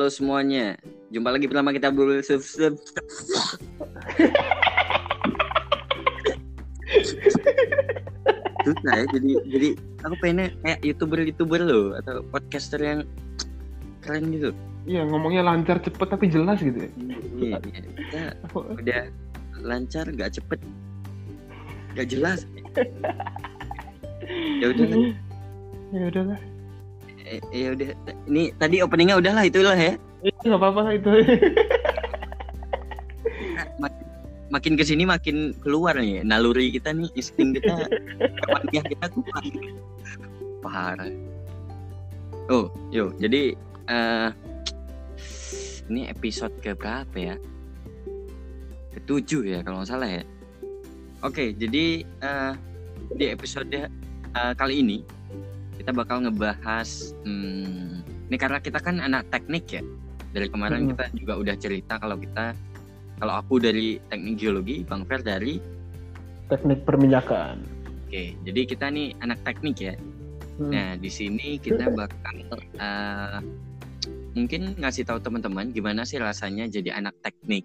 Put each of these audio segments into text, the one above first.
Halo semuanya, jumpa lagi bersama kita bro. Sub, sub. Susah ya, jadi jadi aku pengennya kayak youtuber youtuber loh atau podcaster yang keren gitu. Iya ngomongnya lancar cepet tapi jelas gitu ya. Iya, iya. kita udah lancar, nggak cepet, nggak jelas. ya udah, lah. Ya udahlah. Eh, ya udah. Ini tadi openingnya udahlah itulah ya. Iya nggak apa-apa itu. Makin, makin ke sini makin keluar nih naluri kita nih insting kita kawannya kita kuat parah oh yo jadi eh ini episode ke berapa ya ketujuh ya kalau nggak salah ya oke jadi eh di episode eh, kali ini kita bakal ngebahas hmm, ini karena kita kan anak teknik ya dari kemarin Hmm. kita juga udah cerita kalau kita kalau aku dari teknik geologi, Bang Fer dari Teknik perminyakan. Oke, jadi kita nih anak teknik ya. Hmm. Nah, di sini kita bakal eh, mungkin ngasih tahu teman-teman gimana sih rasanya jadi anak teknik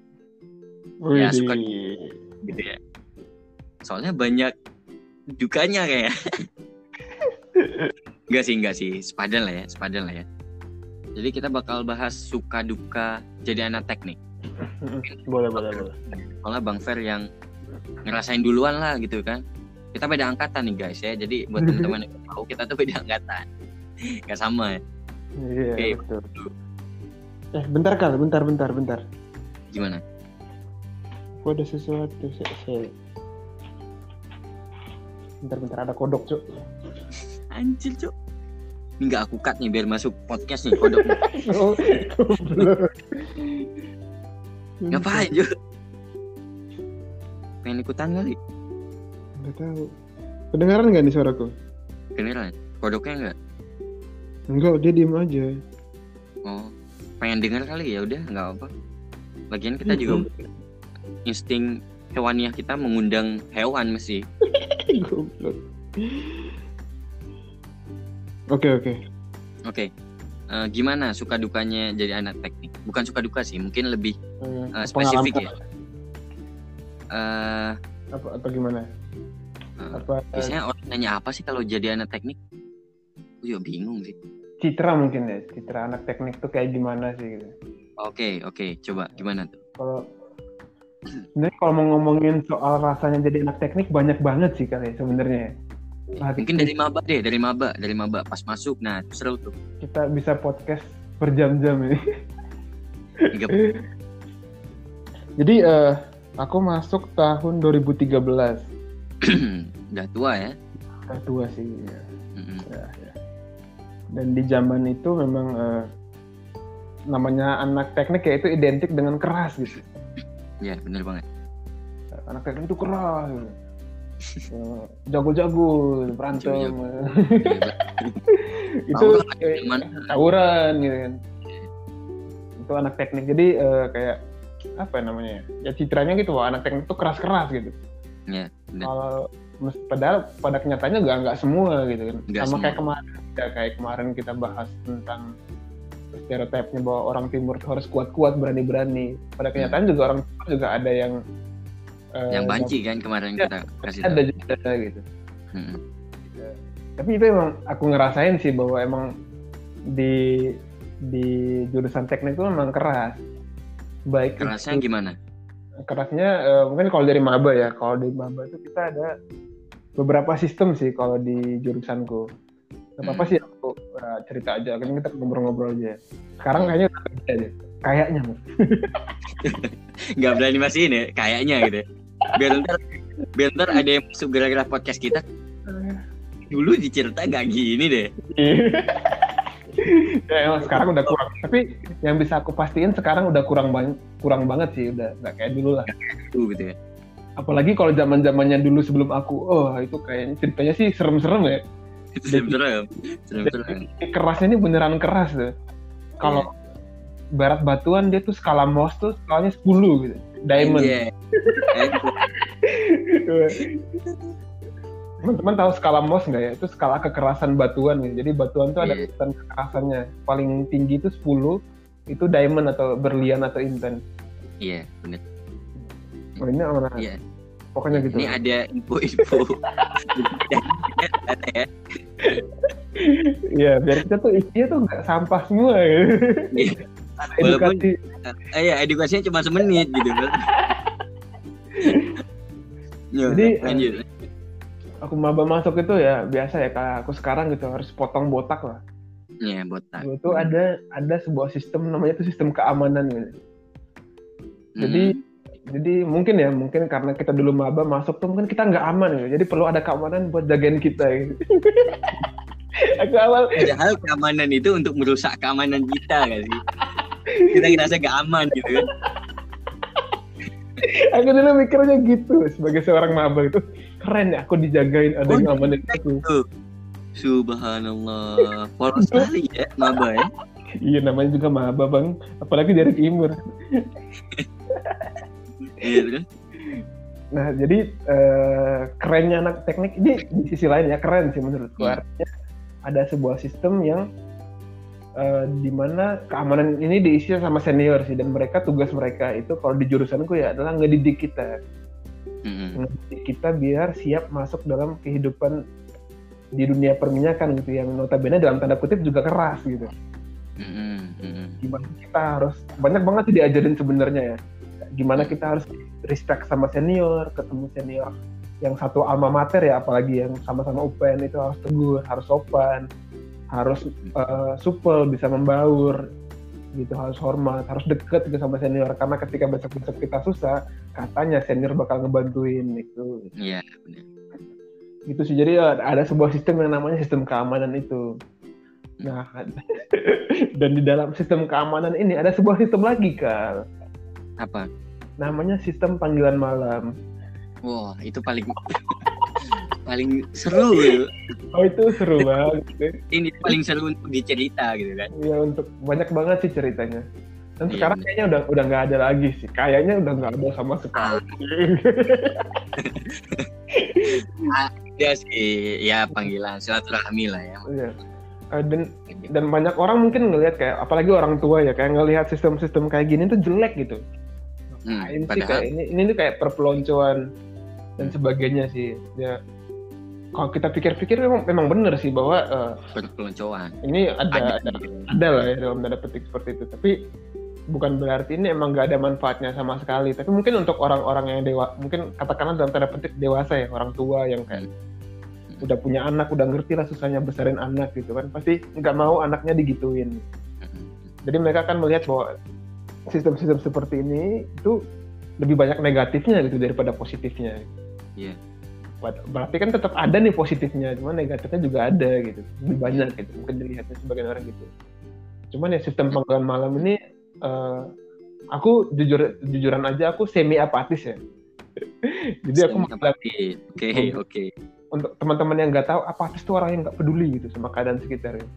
ya, Widih. suka- gitu ya. Soalnya banyak dukanya kayak. enggak sih, enggak sih. Sepadan lah ya, sepadan lah ya. Jadi kita bakal bahas suka duka jadi anak teknik. Boleh boleh boleh. Soalnya Bang Fer yang ngerasain duluan lah gitu kan. Kita beda angkatan nih guys ya. Jadi buat teman-teman yang tahu kita tuh beda angkatan. Gak sama ya. Iya Oke. betul. Eh bentar kal, bentar bentar bentar. Gimana? Aku ada sesuatu sih. Bentar bentar ada kodok cuk. Anjir, Cuk. Ini gak aku cut nih biar masuk podcast nih kodoknya. Oh. Ngapain, Cuk? Pengen ikutan kali. Nggak tahu. Kedengaran nggak nih suaraku? Beneran. Kodoknya enggak? Enggak, dia diem aja. Oh, pengen denger kali ya udah nggak apa. Lagian kita juga insting hewaniah kita mengundang hewan mesti. Goblok. Oke oke. Oke. Eh, gimana suka dukanya jadi anak teknik? Bukan suka duka sih, mungkin lebih eh, spesifik ya. Eh, Apa apa gimana? eh, Apa biasanya orang nanya apa sih kalau jadi anak teknik? Gue juga bingung sih. citra mungkin ya? Citra anak teknik tuh kayak gimana sih gitu. Oke, oke, coba gimana tuh? Kalau sebenarnya kalau mau ngomongin soal rasanya jadi anak teknik banyak banget sih kali ya sebenarnya. Nah, Mungkin dari maba deh, dari maba, dari maba pas masuk. Nah, itu seru tuh. kita bisa podcast berjam-jam ini. Tiga Jadi eh aku masuk tahun 2013. udah tua ya. Udah tua sih. Ya. Mm-mm. Ya, ya. Dan di zaman itu memang eh, namanya anak teknik ya itu identik dengan keras gitu. Ya, bener banget. Anak teknik itu keras. Gitu. Eh, Jago-jago, berantem. Itu tawuran gitu kan. Itu anak teknik. Jadi eh, kayak apa namanya? Ya citranya gitu, wah, anak teknik itu keras-keras gitu. Ya, bener. Kalau mes- padahal pada kenyataannya nggak nggak semua gitu kan. Nggak Sama semua. kayak kemarin, ya, kayak kemarin kita bahas tentang stereotipnya bahwa orang timur tuh harus kuat-kuat, berani-berani. Pada kenyataan juga orang timur juga ada yang eh, Yang banci kan kemarin Ya, kita kasih ada tahu. juga gitu. Mm-mm. Tapi itu emang aku ngerasain sih bahwa emang di di jurusan teknik itu memang keras. Baik Kerasnya itu- gimana? kerasnya eh, mungkin kalau dari maba ya kalau di maba itu kita ada beberapa sistem sih kalau di jurusanku Gak apa-apa Hmm. sih aku eh, cerita aja kan kita ngobrol-ngobrol aja sekarang kayaknya udah deh kayaknya Mas. Nggak berani mastiin ya, kayaknya gitu. Biar ntar, biar ntar ada yang masuk gara-gara podcast kita. Dulu dicerita gak gini deh. ya emang sekarang udah kurang tapi yang bisa aku pastiin sekarang udah kurang banyak kurang banget sih udah nggak kayak dulu lah Tuh gitu ya. apalagi kalau zaman zamannya dulu sebelum aku oh itu kayaknya ceritanya sih serem-serem ya Serem-serem. Serem-serem. Kerasnya ini beneran keras tuh. Kalau barat batuan dia tuh skala Mohs tuh skalanya 10 gitu. Diamond. Iya. Teman-teman tahu skala Mohs nggak ya? Itu skala kekerasan batuan gitu. Jadi batuan tuh ada Iya. tingkatan kekerasannya. Paling tinggi itu 10, itu diamond atau berlian atau intan. Iya, benar. Oh ini mana? Iya. Pokoknya gitu. Ini ada info-info. Ya. Iya, biar kita tuh isinya tuh nggak sampah semua gitu. Walaupun-. Eh, ya, edukasinya cuma semenit gitu. Yo, Jadi, lanjut. Aku maba masuk itu ya biasa ya kayak aku sekarang gitu harus potong botak lah. Iya, botak. Dulu tuh ada ada sebuah sistem namanya itu sistem keamanan gitu. Jadi jadi mungkin ya mungkin karena kita dulu maba masuk tuh mungkin kita nggak aman gitu. Jadi perlu ada keamanan buat jagain kita gitu. aku awal Padahal keamanan itu untuk merusak keamanan kita gak sih? Kita ngerasa gak aman gitu kan. aku dulu mikirnya gitu sebagai seorang maba itu keren ya aku dijagain ada Oh, yang ngamanin aku. Tuh. Subhanallah. Polos sekali ya, maba ya. Iya namanya juga maba bang, apalagi dari timur. Iya kan? Nah jadi eh, kerennya anak teknik ini di sisi lain ya keren sih menurutku. Hmm. Artinya ada sebuah sistem yang eh, di mana keamanan ini diisi sama senior sih dan mereka tugas mereka itu kalau di jurusanku ya adalah ngedidik kita, Mm-mm. ngedidik kita biar siap masuk dalam kehidupan di dunia perminyakan gitu yang notabene dalam tanda kutip juga keras gitu. Mm-mm. gimana kita harus banyak banget sih diajarin sebenarnya ya gimana kita harus respect sama senior ketemu senior yang satu alma mater ya apalagi yang sama-sama UPN itu harus tegur harus sopan harus eh, supel bisa membaur gitu harus hormat harus deket gitu sama senior. Karena ketika besok besok kita susah katanya senior bakal ngebantuin itu Iya, benar. gitu sih. Jadi ya, ada sebuah sistem yang namanya sistem keamanan itu. Nah dan di dalam sistem keamanan ini ada sebuah sistem lagi kal Apa? namanya sistem panggilan malam. Wah, itu paling paling seru gitu. oh itu seru banget Ini paling seru untuk dicerita gitu kan. ya untuk banyak banget sih ceritanya dan Iya, sekarang bener. kayaknya udah udah nggak ada lagi sih kayaknya udah nggak ada sama sekali Ada sih, ya panggilan silaturahmi lah ya. Iya. Eh, dan dan banyak orang mungkin ngelihat kayak apalagi orang tua ya kayak ngelihat sistem-sistem kayak gini tuh jelek gitu Hmm, Nah, ini sih padahal kayak ini ini tuh kayak perpeloncoan dan sebagainya sih. Ya kalau kita pikir-pikir memang, memang benar sih bahwa perpeloncoan ini ada, ada. ada ada lah ya dalam tanda petik seperti itu. Tapi bukan berarti ini emang nggak ada manfaatnya sama sekali. Tapi mungkin untuk orang-orang yang dewa, mungkin katakanlah dalam tanda petik dewasa ya orang tua yang kayak udah punya anak, udah ngerti lah susahnya besarin anak gitu kan. Pasti nggak mau anaknya digituin. Hmm, Jadi mereka akan melihat bahwa sistem-sistem seperti ini itu lebih banyak negatifnya gitu daripada positifnya. Iya. Ber- Berarti kan tetap ada nih positifnya, cuma negatifnya juga ada gitu. Lebih banyak gitu. Mungkin dilihatnya sebagian orang gitu. Cuman ya sistem panggilan malam ini eh, aku jujur jujuran aja aku semi apatis ya. Jadi aku apatis. Oke, Hmm. oke. untuk teman-teman yang nggak tahu apatis itu orang yang nggak peduli gitu sama keadaan sekitarnya.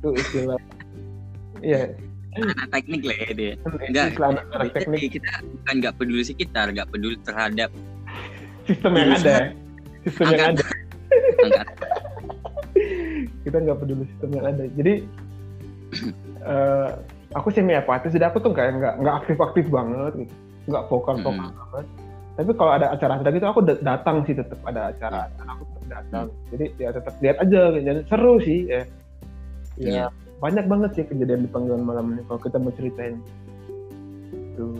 Itu istilah. Iya, Anak teknik lah ya dia. Enggak, anak-anak Jadi teknik kita bukan nggak peduli sekitar, nggak peduli terhadap sistem yang ada. Sistem yang ada. angkat. kita nggak peduli sistem yang ada jadi eh, aku semi apatis jadi aku tuh kayak nggak nggak aktif aktif banget gitu nggak vokal vokal Mm. banget tapi kalau ada acara-acara gitu aku dat- datang sih tetap ada acara dan aku tetap datang jadi ya tetap lihat aja dan seru sih ya ya Iya. banyak banget sih kejadian di panggilan malam ini kalau kita mau ceritain tuh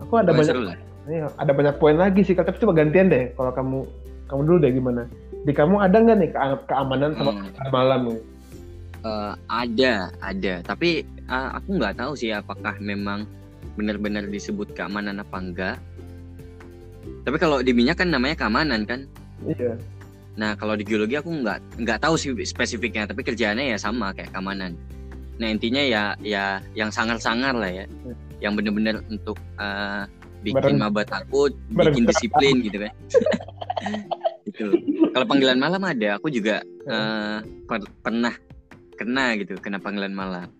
aku ada banyak seru lah. Iya, ada banyak poin lagi sih, tapi coba gantian deh. Kalau kamu kamu dulu deh gimana? Di kamu ada nggak nih ke- keamanan sama Hmm. malam nih? Eh, ada, ada. Tapi eh, aku nggak tahu sih apakah memang benar-benar disebut keamanan apa enggak. Tapi kalau di minyak kan namanya keamanan kan. Iya. Nah kalau di geologi aku nggak nggak tahu sih spesifiknya. Tapi kerjaannya ya sama kayak keamanan. Nah intinya ya ya yang sangar-sangar lah ya. Hmm. Yang benar-benar untuk eh, bikin Bareng- maba takut, bikin disiplin gitu kan. gitu. Kalau panggilan malam ada, aku juga eh, per- pernah kena gitu, kena panggilan malam.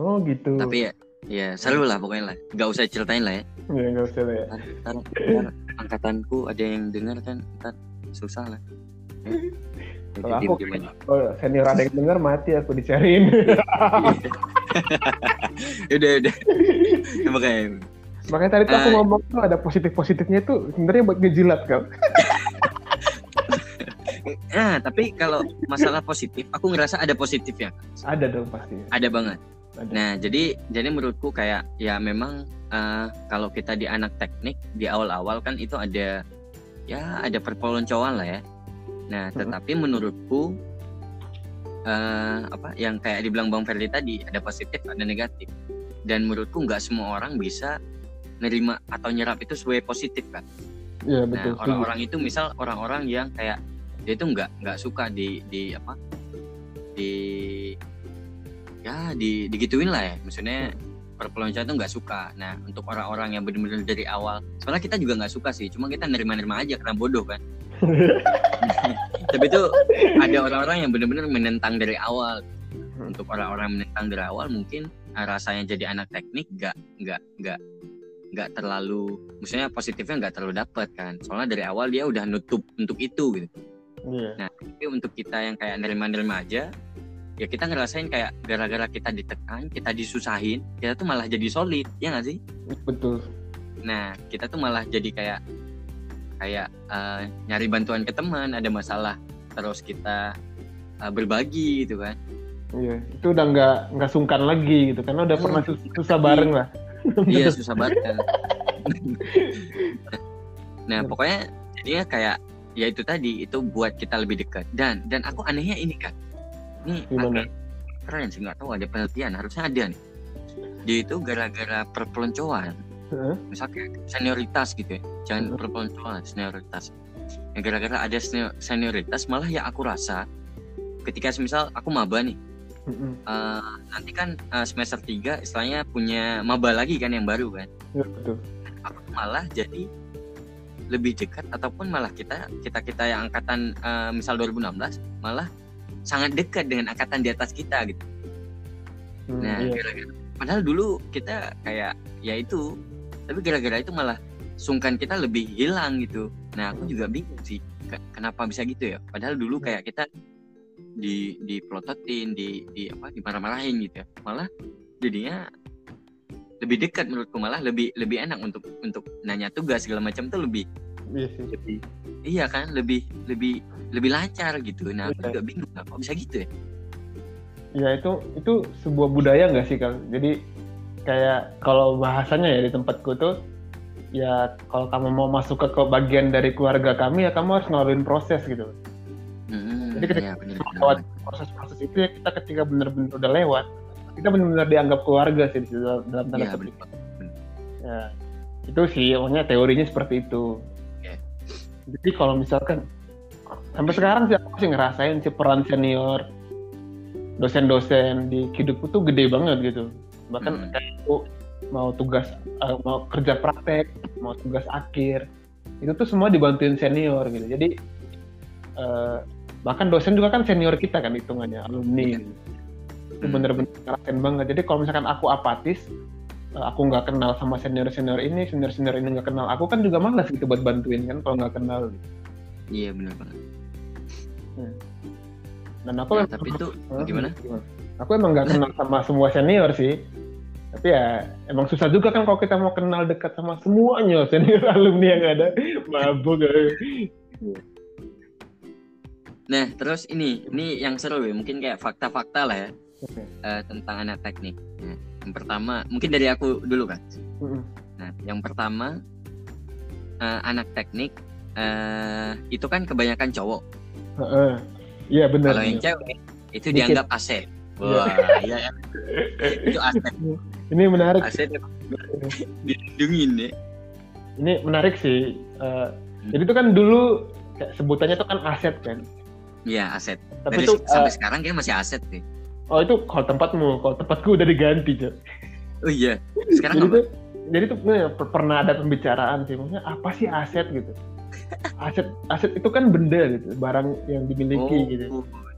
Oh gitu. Tapi ya ya seru lah pokoknya lah. Gak usah ceritain lah ya. ya nggak usah lah ya. Ntar, ntar, angkatanku ada yang dengar kan, ntar susah lah. Ya. Kalau aku-. Oh senior ada yang dengar mati aku dicariin. udah udah makanya Makanya tadi tuh aku Eh. ngomong tuh ada positif-positifnya itu sebenarnya buat ngejilat kau. nah tapi kalau masalah positif aku ngerasa ada positifnya Ada dong pasti. ada banget Ada. nah jadi jadi menurutku kayak ya memang eh, kalau kita di anak teknik di awal-awal kan itu ada ya ada perpeloncoan lah ya nah tetapi menurutku eh, apa yang kayak dibilang bang Ferdi tadi ada positif ada negatif dan menurutku nggak semua orang bisa nerima atau nyerap itu sebagai positif kan? Iya Nah, betul. setuju. orang-orang itu misal orang-orang yang kayak dia itu nggak nggak suka di di apa? Di ya di digituin lah ya. Maksudnya perpeloncoan itu nggak suka. Nah untuk orang-orang yang benar-benar dari awal sebenarnya kita juga nggak suka sih. Cuma kita nerima-nerima aja karena bodoh kan? Tapi itu ada orang-orang yang benar-benar menentang dari awal. Untuk orang-orang menentang dari awal mungkin ah, rasanya jadi anak teknik nggak nggak nggak nggak terlalu maksudnya positifnya nggak terlalu dapat kan soalnya dari awal dia udah nutup untuk itu gitu Iya. tapi untuk kita yang kayak nerima-nerima aja ya kita ngerasain kayak gara-gara kita ditekan kita disusahin kita tuh malah jadi solid ya nggak sih Betul. nah kita tuh malah jadi kayak kayak eh, nyari bantuan ke teman ada masalah terus kita eh, berbagi gitu kan Iya. Itu udah nggak nggak sungkan lagi gitu karena udah Hmm. pernah sus- susah bareng lah. Iya susah banget kan. nah pokoknya jadinya kayak ya itu tadi itu buat kita lebih dekat. Dan dan aku anehnya ini kan ini agak keren sih nggak tahu ada penelitian harusnya ada nih. Dia itu gara-gara perpeloncoan. Heeh. misalnya senioritas gitu ya jangan Mhm. perpeloncoan senioritas. Ya, gara-gara ada senior- senioritas malah ya aku rasa ketika misal aku maba nih Mm-mm. eh, nanti kan eh, semester 3 istilahnya punya maba lagi kan yang baru kan Iya betul. aku malah jadi lebih dekat ataupun malah kita kita kita yang angkatan eh, misal 2016 malah sangat dekat dengan angkatan di atas kita gitu. Hmm, Nah, iya. gara-gara padahal dulu kita kayak ya itu, tapi gara-gara itu malah sungkan kita lebih hilang gitu. Nah, aku juga bingung sih ke- kenapa bisa gitu ya. Padahal dulu kayak kita di dipelototin, di di apa dimarah-marahin gitu ya. Malah jadinya lebih dekat menurutku malah lebih lebih enak untuk untuk nanya tugas segala macam tuh lebih Iya sih. lebih iya kan lebih lebih lebih lancar gitu nah aku Iya. juga bingung kok bisa gitu ya Ya itu itu sebuah budaya nggak sih Kang? Jadi kayak kalau bahasanya ya di tempatku tuh ya kalau kamu mau masuk ke, ke bagian dari keluarga kami ya kamu harus ngelaluin proses gitu. Jadi ketika iya, bener, bener, lewat proses-proses itu ya kita ketika bener-bener udah lewat kita bener-bener dianggap keluarga sih di dalam tanda Iya, petik. bener. Ya, itu sih, pokoknya teorinya seperti itu. Oke. Jadi kalau misalkan sampai sekarang sih aku masih ngerasain sih peran senior dosen-dosen di hidupku tuh gede banget gitu. Bahkan Hmm. kayak aku mau tugas eh, mau kerja praktek, mau tugas akhir, itu tuh semua dibantuin senior gitu. Jadi eh, bahkan dosen juga kan senior kita kan hitungannya alumni. Gitu. Itu Hmm. bener-bener ngerasain banget. Jadi kalau misalkan aku apatis, eh, aku nggak kenal sama senior-senior ini, senior-senior ini nggak kenal aku kan juga malas gitu buat bantuin kan kalau nggak kenal. gitu. iya benar banget Dan aku emang- tapi itu Hah? gimana Aku emang nggak kenal sama semua senior sih. Tapi ya emang susah juga kan kalau kita mau kenal dekat sama semuanya senior alumni yang ada. Mabuk. Nah terus ini ini yang seru ya mungkin kayak fakta-fakta lah ya Oke. eh, tentang anak teknik Nah, yang pertama mungkin dari aku dulu kan Mm-mm. nah yang pertama eh, anak teknik eh, itu kan kebanyakan cowok. Iya benar. kalau yang cewek itu Dikit. dianggap aset wah iya ya. itu aset Ini menarik. aset dilindungin ya Ini menarik sih. Hmm. jadi itu kan dulu sebutannya itu kan aset kan. Iya aset. Tapi Dari itu sampai eh, sekarang kayak masih aset deh oh itu kalau tempatmu, kalau tempatku udah diganti, Cok. oh iya. Sekarang jadi apa? tuh jadi tuh eh, per- pernah ada pembicaraan sih maksudnya apa sih aset gitu? Aset aset itu kan benda gitu barang yang dimiliki oh, gitu.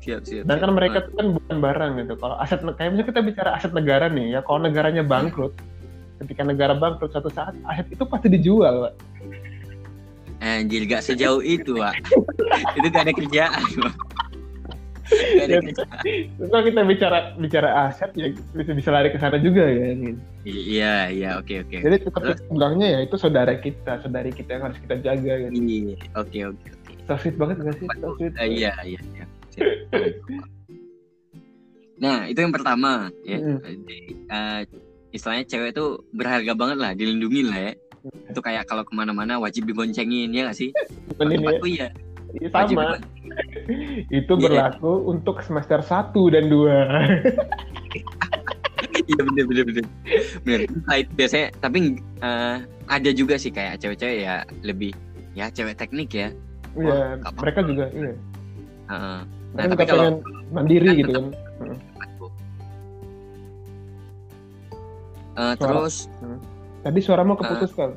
siap siap dan kan siap. mereka tuh kan bukan barang gitu. Kalau aset kayak misalnya kita bicara aset negara nih ya kalau negaranya bangkrut ketika negara bangkrut suatu saat aset itu pasti dijual Pak. Anjir gak sejauh itu pak Itu gak ada kerjaan Pak. Nggak Ya. Kalau kita bicara bicara aset ya bisa bisa lari ke sana juga ya. gitu. Iya, iya, oke, oke. Jadi tetap ya itu saudara kita, saudari kita yang harus kita jaga gitu. Iya, oke, oke, oke. So sweet banget gak sih? So sweet. Eh, iya, iya, iya. Nah, itu yang pertama ya. Mm. Jadi, eh, istilahnya cewek itu berharga banget lah, dilindungi lah ya. Itu kayak kalau ke mana-mana wajib diboncengin ya nggak sih? Ya. Tempatku. Iya, Wajib sama. diboncengin. Itu Iya. berlaku untuk semester 1 dan 2. Iya bener bener bener. Bener. Nah, itu biasanya tapi eh, ada juga sih kayak cewek-cewek ya lebih ya cewek teknik ya. Iya, apa-apa. mereka juga iya. Heeh. Nah, Mereka tapi kalau mandiri kan gitu kan. tempatku. Eh, Suara- terus Tadi suaramu keputus kan?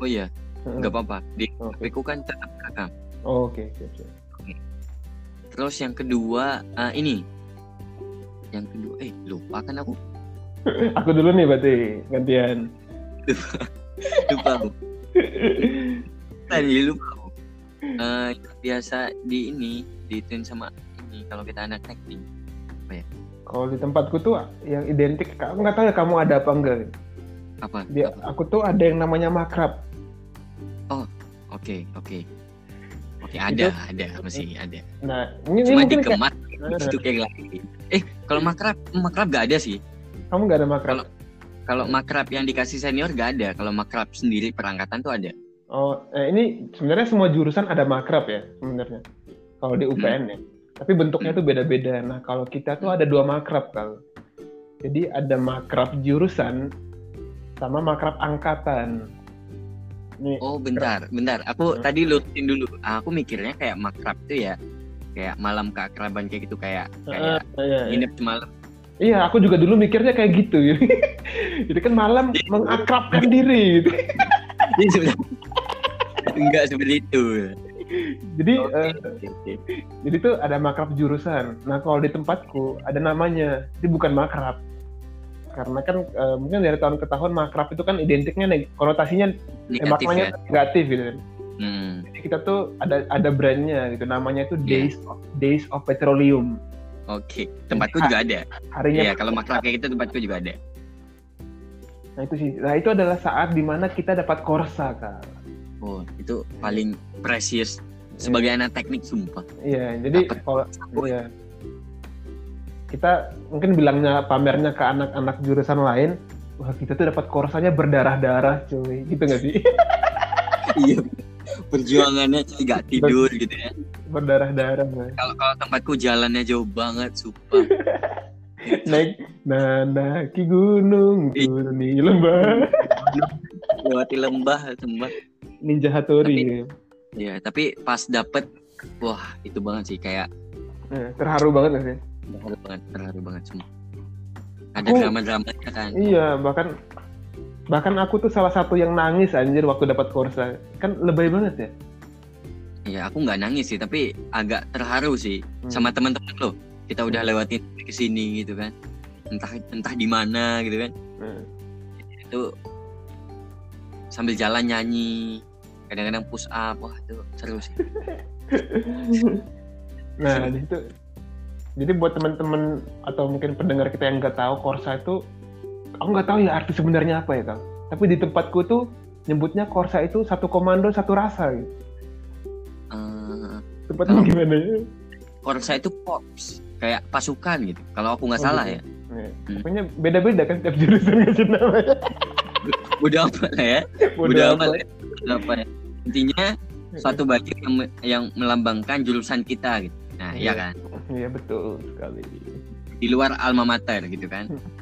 oh iya nggak apa-apa di Oke. HP ku kan tetap rekam. Oh, Oke, siap, siap. Terus yang kedua eh, ini yang kedua eh lupa kan aku Aku dulu nih berarti gantian. lupa aku tadi lupa aku Eh, biasa di ini diituin sama ini kalau kita anak teknik Kalau di tempatku tuh yang identik, aku nggak tahu ya kamu ada apa enggak. Apa, Dia, apa? aku tuh ada yang namanya makrab. oke oke oke ada ada masih ada Nah, ini, ini cuma mungkin kayak, dikemas itu kayak lain eh kalau makrab makrab gak ada sih kamu nggak ada makrab. kalau makrab yang dikasih senior gak ada kalau makrab sendiri perangkatan tuh ada Oh, eh, ini sebenarnya semua jurusan ada makrab ya sebenarnya. Kalau di UPN ya. Tapi bentuknya tuh beda-beda. Nah, kalau kita tuh ada dua makrab kalau. Jadi ada makrab jurusan sama makrab angkatan. Nih, oh bentar bentar aku Hmm. tadi lurusin dulu aku mikirnya kayak makrab tuh ya kayak malam keakraban kayak gitu kayak kayak eh, iya, iya. nginep semalam Iya, aku juga dulu mikirnya kayak gitu. Jadi kan malam mengakrabkan diri gitu. Jadi sebenarnya enggak seperti itu Jadi Oke, eh, oke, oke. jadi tuh ada makrab jurusan. Nah, kalau di tempatku ada namanya. Itu bukan makrab. Karena kan eh, mungkin dari tahun ke tahun makrab itu kan identiknya neg- konotasinya eh, negatif maknanya ya negatif gitu kan. hmm. Jadi kita tuh ada ada brandnya gitu. Namanya itu Iya. Days of Days of Petroleum. oke tempatku juga ada Harinya Iya kalau makrab kayak gitu tempatku juga ada Nah, itu sih. Nah, itu adalah saat di mana kita dapat korsa, Kak. oh itu paling precious sebagai anak teknik sumpah Iya, jadi Dapat. kalau iya. Kita mungkin bilangnya pamernya ke anak-anak jurusan lain, wah kita tuh dapat korsanya berdarah-darah, cuy. Gitu nggak sih? iya perjuangannya cuy gak tidur gitu ya berdarah-darah. Kalau kalau tempatku jalannya jauh banget sumpah Naik nanaki gunung, Ih. turuni lembah. lewati lembah sumpah Ninja Hattori. Iya tapi pas dapet wah itu banget sih kayak Eh, terharu banget sih? Terharu banget terharu banget semua. Ada Aku- drama dramanya kan? Iya, bahkan bahkan aku tuh salah satu yang nangis anjir waktu dapat korsa. Kan lebay banget ya. Iya aku nggak nangis sih tapi agak terharu sih Hmm. sama teman-teman lo kita udah lewatin ke sini gitu kan. Entah entah di mana gitu kan. Nah, itu sambil jalan nyanyi kadang-kadang push up wah itu seru sih. Nah, di situ jadi buat teman-teman atau mungkin pendengar kita yang nggak tahu Korsa itu aku nggak tahu ya arti sebenarnya apa ya kang. Tapi di tempatku tuh nyebutnya Korsa itu satu komando satu rasa. Gitu. Eh, Tempatmu Kalau- gimana ya? Korsa itu pops kayak pasukan gitu kalau aku nggak Oh, salah gitu. ya Nih, Hmm. Pokoknya beda-beda kan tiap jurusan ngasih namanya. udah apa lah ya udah apa lah ya. Apa ya intinya suatu baju yang me- yang melambangkan jurusan kita gitu nah iya Iya. kan Iya betul sekali. di luar alma mater gitu kan